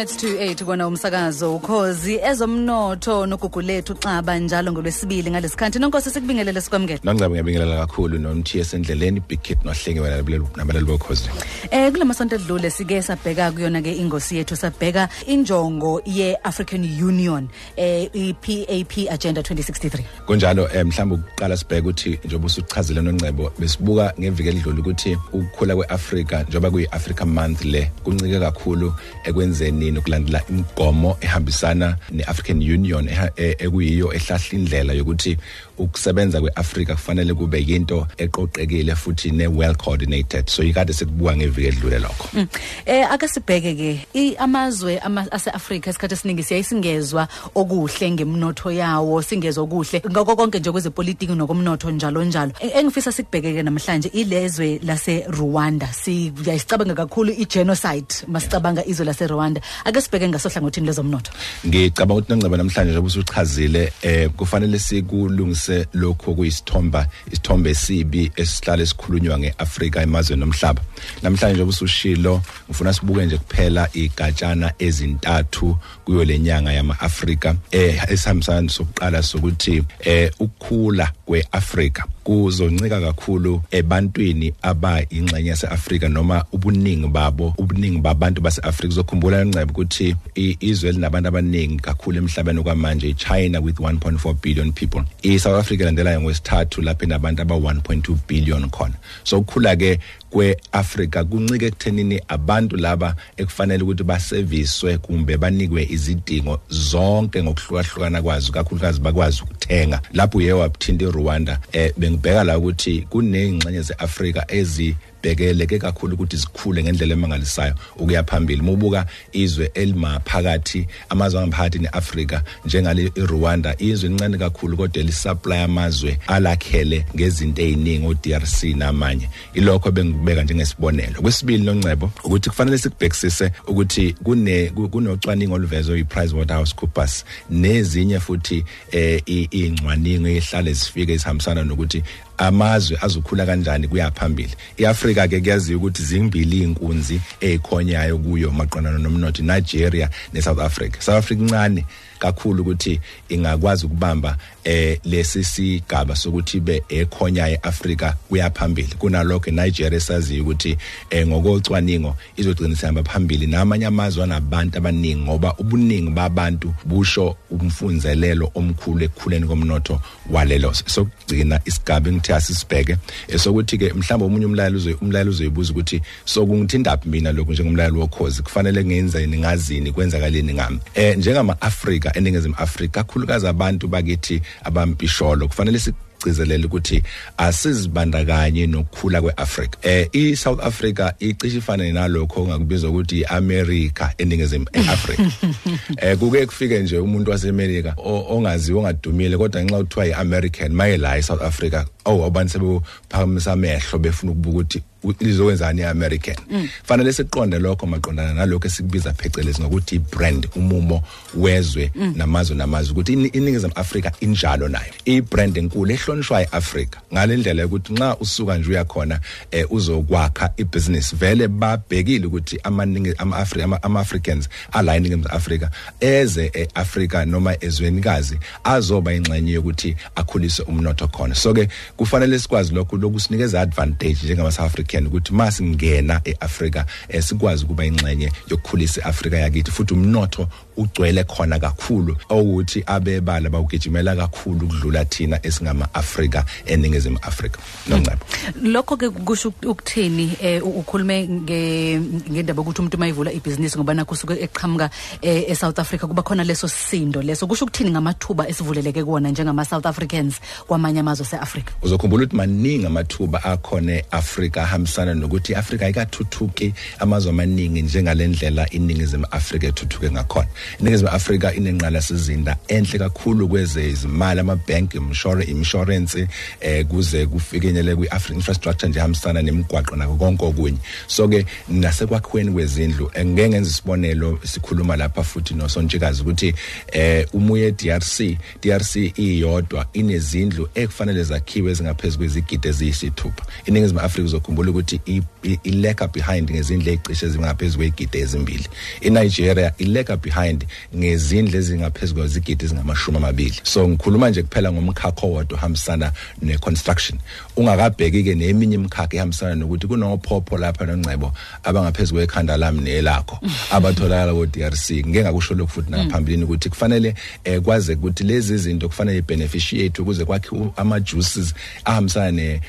minutes to 8 kona umsakazo. Ukhozi ezomnotho nogugulethu xaba njalo ngolwesibili ngalesikhathi nonkosi sikubingelele sikwamukele. Nongcebo ngiyabingelela kakhulu nomthiye endleleni big kid nohlenge wena nabalali bokhozi. Eh kulamasonto edlule sike sabheka kuyona ke ingosi yethu sabheka injongo ye-African Union eh i-PAP agenda 2063 kunjalo eh, mhlawumbe ukuqala sibheke ukuthi njengoba usuchazile nongcebo besibuka ngeviki elidlule ukuthi ukukhula kweAfrika njengoba kuyi-Africa month le kuncike kakhulu ekwenzeni nokulandela imigomo ehambisana neAfrican Union eha- e- ekuyiyo ehlahla indlela yokuthi ukusebenza kweAfrika kufanele kube yinto eqoqekile futhi ne well coordinated. So ikade sekubuka ngeviki edlule lokho. Mm. eh ake sibheke ke i- amazwe ama- ase-Afrika isikhathi esiningi siyayisingezwa okuhle ngemnotho yawo singezwa okuhle ngakho konke nje kwezepolitiki nokomnotho njalo njalo. E- engifisa sikubheke ke namhlanje ilezwe lase Rwanda siyayicabanga kakhulu i-genocide masicabanga izwe lase Rwanda ake sibheke ngasohlangothini lezomnotho ngicabanga ukuthi nongceba namhlanje njengoba usuchazile eh kufanele sikulungise lokho kuyisithomba isithombe esibi esihlala esikhulunywa ngeAfrika emazweni nomhlaba. Namhlanje njengoba usushilo ngifuna sibuke nje kuphela igatshana ezintathu kuyo lenyanga yama-Afrika eh esihambisana sokuqala sokuthi eh ukukhula kweAfrika. Kuzoncika kakhulu ebantwini abayingxenye yaseAfrika noma ubuningi babo ubuningi babantu baseAfrika. Uzokhumbula ncebe ukuthi izwe linabantu abaningi kakhulu emhlabeni kwamanje iChina with 1.4 billion people. iSouth Africa landela ngwesithathu lapha enabantu aba 1.2 billion khona. So ukukhula ke kweAfrika kuncike ekuthenini abantu laba ekufanele ukuthi baserviswe kumbe banikwe izidingo zonke ngokuhlukahlukana kwazo kakhulukazi bakwazi ukuthenga. Lapho uye wabuthinta iRwanda eh bengibheka la ukuthi kunengxenye zeAfrika ezi bhekeleke kakhulu ukuthi zikhule ngendlela emangalisayo ukuya phambili. Mubuka izwe elimaphakathi amazwe angaphakathi neAfrika njengale iRwanda izwe lincane kakhulu kodwa lisupply amazwe alakhele ngezinto eziningi oDRC namanye. Ilokho bengibeka njengesibonelo. Kwesibili noncebo ukuthi kufanele sikubhekisise ukuthi kune ku- kunocwaningo oluvezwe yiPricewaterhouseCoopers nezinye futhi eh ingcwaningo ehlale zifike zihambisana nokuthi amazwe azokhula kanjani kuya phambili. iAfrika ke kuyaziwa ukuthi zimbili inkunzi ezikhonyayo kuyo maqondana nomnotho Nigeria neSouth Africa. South Africa incane kakhulu ukuthi ingakwazi ukubamba eh lesi sigaba sokuthi be ekhonyayo eAfrika kuya phambili. Kunalokho Nigeria saziyo ukuthi eh ngokocwaningo izogcina sihamba phambili. Namanye amazwe anabantu abaningi ngoba ubuningi babantu busho umfunzelelo omkhulu ekukhuleni komnotho walelo sokugcina isigaba engithe asisibheke. Esokuthi ke mhlawumbe omunye umlayelo uzoy umlayelo uzoyibuza ukuthi sokungithinta phi mina lokho njengomlayelo wokhozi? Kufanele ngenzeni ngazini kwenzakaleni ngami? Eh njengama Africa eningizimu Afrika kakhulukazi abantu bakithi abampisholo kufanele si gcizelela ukuthi asizibandakanye nokukhula kweAfrika. Eh iSouth Africa icishe ifane nalokho ongakubizwa ukuthi iAmerica eningizimu eAfrika. Eh kuke kufike nje umuntu waseMelika o- ongaziwa ongadumile kodwa ngenxa kuthiwa iAmerican maye la eSouth Africa oh abantu sebephakamisa amehlo befuna ukubuka ukuthi u- lizokwenzani iAmerican fanele siqonde lokho maqondana nalokho esikubiza phecelezi ngokuthi brand umumo wezwe namazwe namazwe ukuthi ini- iningizimu Afrika injalo nayo ibrand enkulu ehlonishwa eAfrika. Ngalendlela ukuthi nxa usuka nje uyakhona eh, uzokwakha ibusiness vele babhekile ukuthi amaningi ama-Afri- ama- ama-Africans ala eningizimu Afrika eze eAfrika noma ezwenikazi azoba ingxenye yokuthi akhulise umnotho khona. So ke kufanele sikwazi lokho lokusinikeza advantage njengama South African ukuthi masingena eAfrika eh, sikwazi kuba ingxenye yokukhulisa iAfrika yakithi futhi umnotho ugcwele khona kakhulu ukuthi abebala bawugijimela kakhulu ukudlula thina esingama Afrika eningizimu Afrika. Noncebo lokho ke kusho uk- ukuthini eh u- ukhulume nge ngendaba ukuthi umuntu mayivula ibhizinisi ngoba nakho usuke eqhamuka eh, eSouth Africa kuba khona leso sindo leso. Kusho ukuthini ngamathuba esivuleleke kuona njengama South Africans kwamanye amazwe seAfrika? Uzokhumbula ukuthi maningi amathuba akhona eAfrika ahambisana nokuthi iAfrika ayikathuthuki amazwe amaningi njengalendlela iningizimu Afrika ethuthuke ngakhona. Iningizimu Afrika inenqala sizinda enhle kakhulu kweze izimali ama-bank insurance insurance eh kuze kufikelele kwi-African infrastructure nje hambisana nemigwaqo nako konke okunye so ke nasekwakhiweni kwezindlu eh, ngeke ngenze isibonelo sikhuluma lapha futhi nosontshikazi ukuthi eh umuye DRC DRC iyodwa inezindlu ekufanele zakhiwe ezingaphezulu kwezigidi eziyisithupha iningizimu Afrika uzokhumbula ukuthi ileka behind ngezindlu ezicishe ezingaphezulu kwezigidi ezimbili iNigeria ileka behind ngezindlu ezingaphezulu kwezigidi ezingamashumi amabili. So ngikhuluma nje kuphela ngomkhakha owodwa ohambisana neconstruction. Ungakabheki ke neminye imikhakha ehambisana nokuthi kunophopho lapha noNcebo abangaphezulu kwekhanda lami nelakho abatholakala ko DRC ngeke ngakusho lokhu futhi naphambilini ukuthi kufanele eh, kwaze ukuthi lezi zinto kufanele beneficiate ukuze kwakhe ama juices ahambisana ne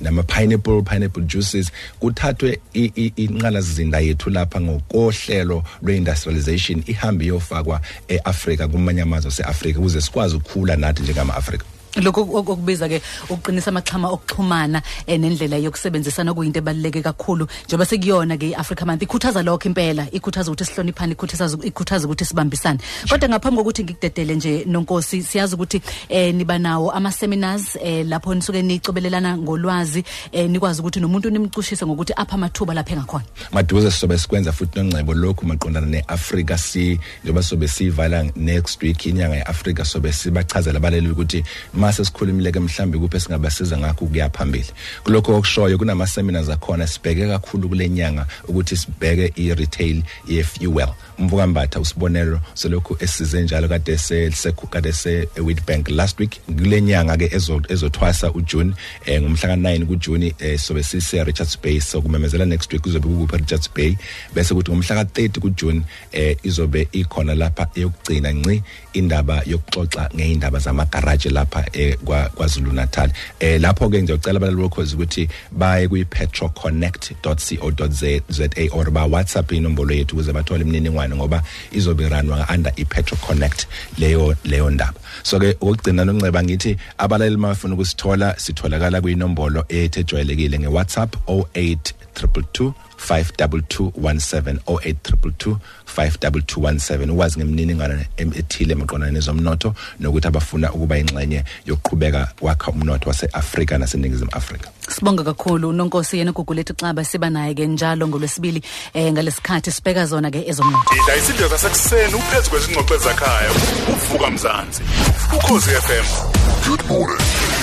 nama pineapple pineapple juices. Kuthathwe inqala zizinda yethu lapha ngokohlelo lweindustrialization ihambe iyofakwa eAfrica kumanye amazwe aseAfrica ukuze sikwazi ukukhula nathi njengama Africa lokho okubiza ke ukuqinisa amaxhama okuxhumana eh, nendlela yokusebenzisana kuyinto ebaluleke kakhulu njengoba sekuyona ke iAfrica Month ikhuthaza lokho impela ikhuthaza ukuthi sihloniphane ikhuthaza ikhuthaza ukuthi sibambisane. Kodwa ngaphambi kokuthi ngikudedele nje nonkosi siyazi ukuthi eh niba nawo ama seminars eh lapho nisuke nicobelelana ngolwazi eh nikwazi ukuthi nomuntu nimcushise ngokuthi apha amathuba lapha engakhona. Maduze sobe sikwenza futhi nongcebo lokhu maqondana neAfrica si njengoba sobe sivala next week inyanga yeAfrica sobe sibachazela abaleli ukuthi mase sikhulumile ke mhlambe kuphe singabasiza ngakho ukuya phambili. Kulokho okushoyo kunama seminars akhona sibheke kakhulu kulenyanga ukuthi sibheke i retail ye fuel mvuka mbatha usibonelo selokhu esize njalo kade sekade se Witbank last week. Kulenyanga ke ezothwasa uJune eh, ngomhla ka9 kuJune eh, sobe sise Richards Bay so kumemezela next week kuzobe kukuphi Richards Bay. Bese kuthi ngomhla ka30 kuJune eh, izobe ikhona lapha eyokugcina nci indaba yokuxoxa ngeindaba zamagarage lapha eh, kwaZulu Natal eh lapho ke ngiyocela abalali bokhozi ukuthi baye kwi petroconnect.co.za or ba WhatsApp inombolo yethu ukuze bathole imininingwane ngoba izobe ranwa under iPetro Connect leyo leyo ndaba. So ke ukugcina nonceba ngithi abalali mafuna ukusithola sitholakala kuyinombolo ethejwayelekile ngeWhatsApp 08 222 52217 0822 52217 ukwazi ngemininingwane ethile emaqondana nezomnotho nokuthi abafuna ukuba ingxenye yokuqhubeka kwakha umnotho waseAfrika naseningizimu Afrika. Sibonga kakhulu nonkosi yena gugulethu xaba siba naye ke njalo ngolwesibili eh ngalesikhathi sibheka zona ke ezomnotho. Idla isidlo sasekuseni uphezu kwezingxoxo ezakhaya uvuka mzansi. Ukhosi FM Good morning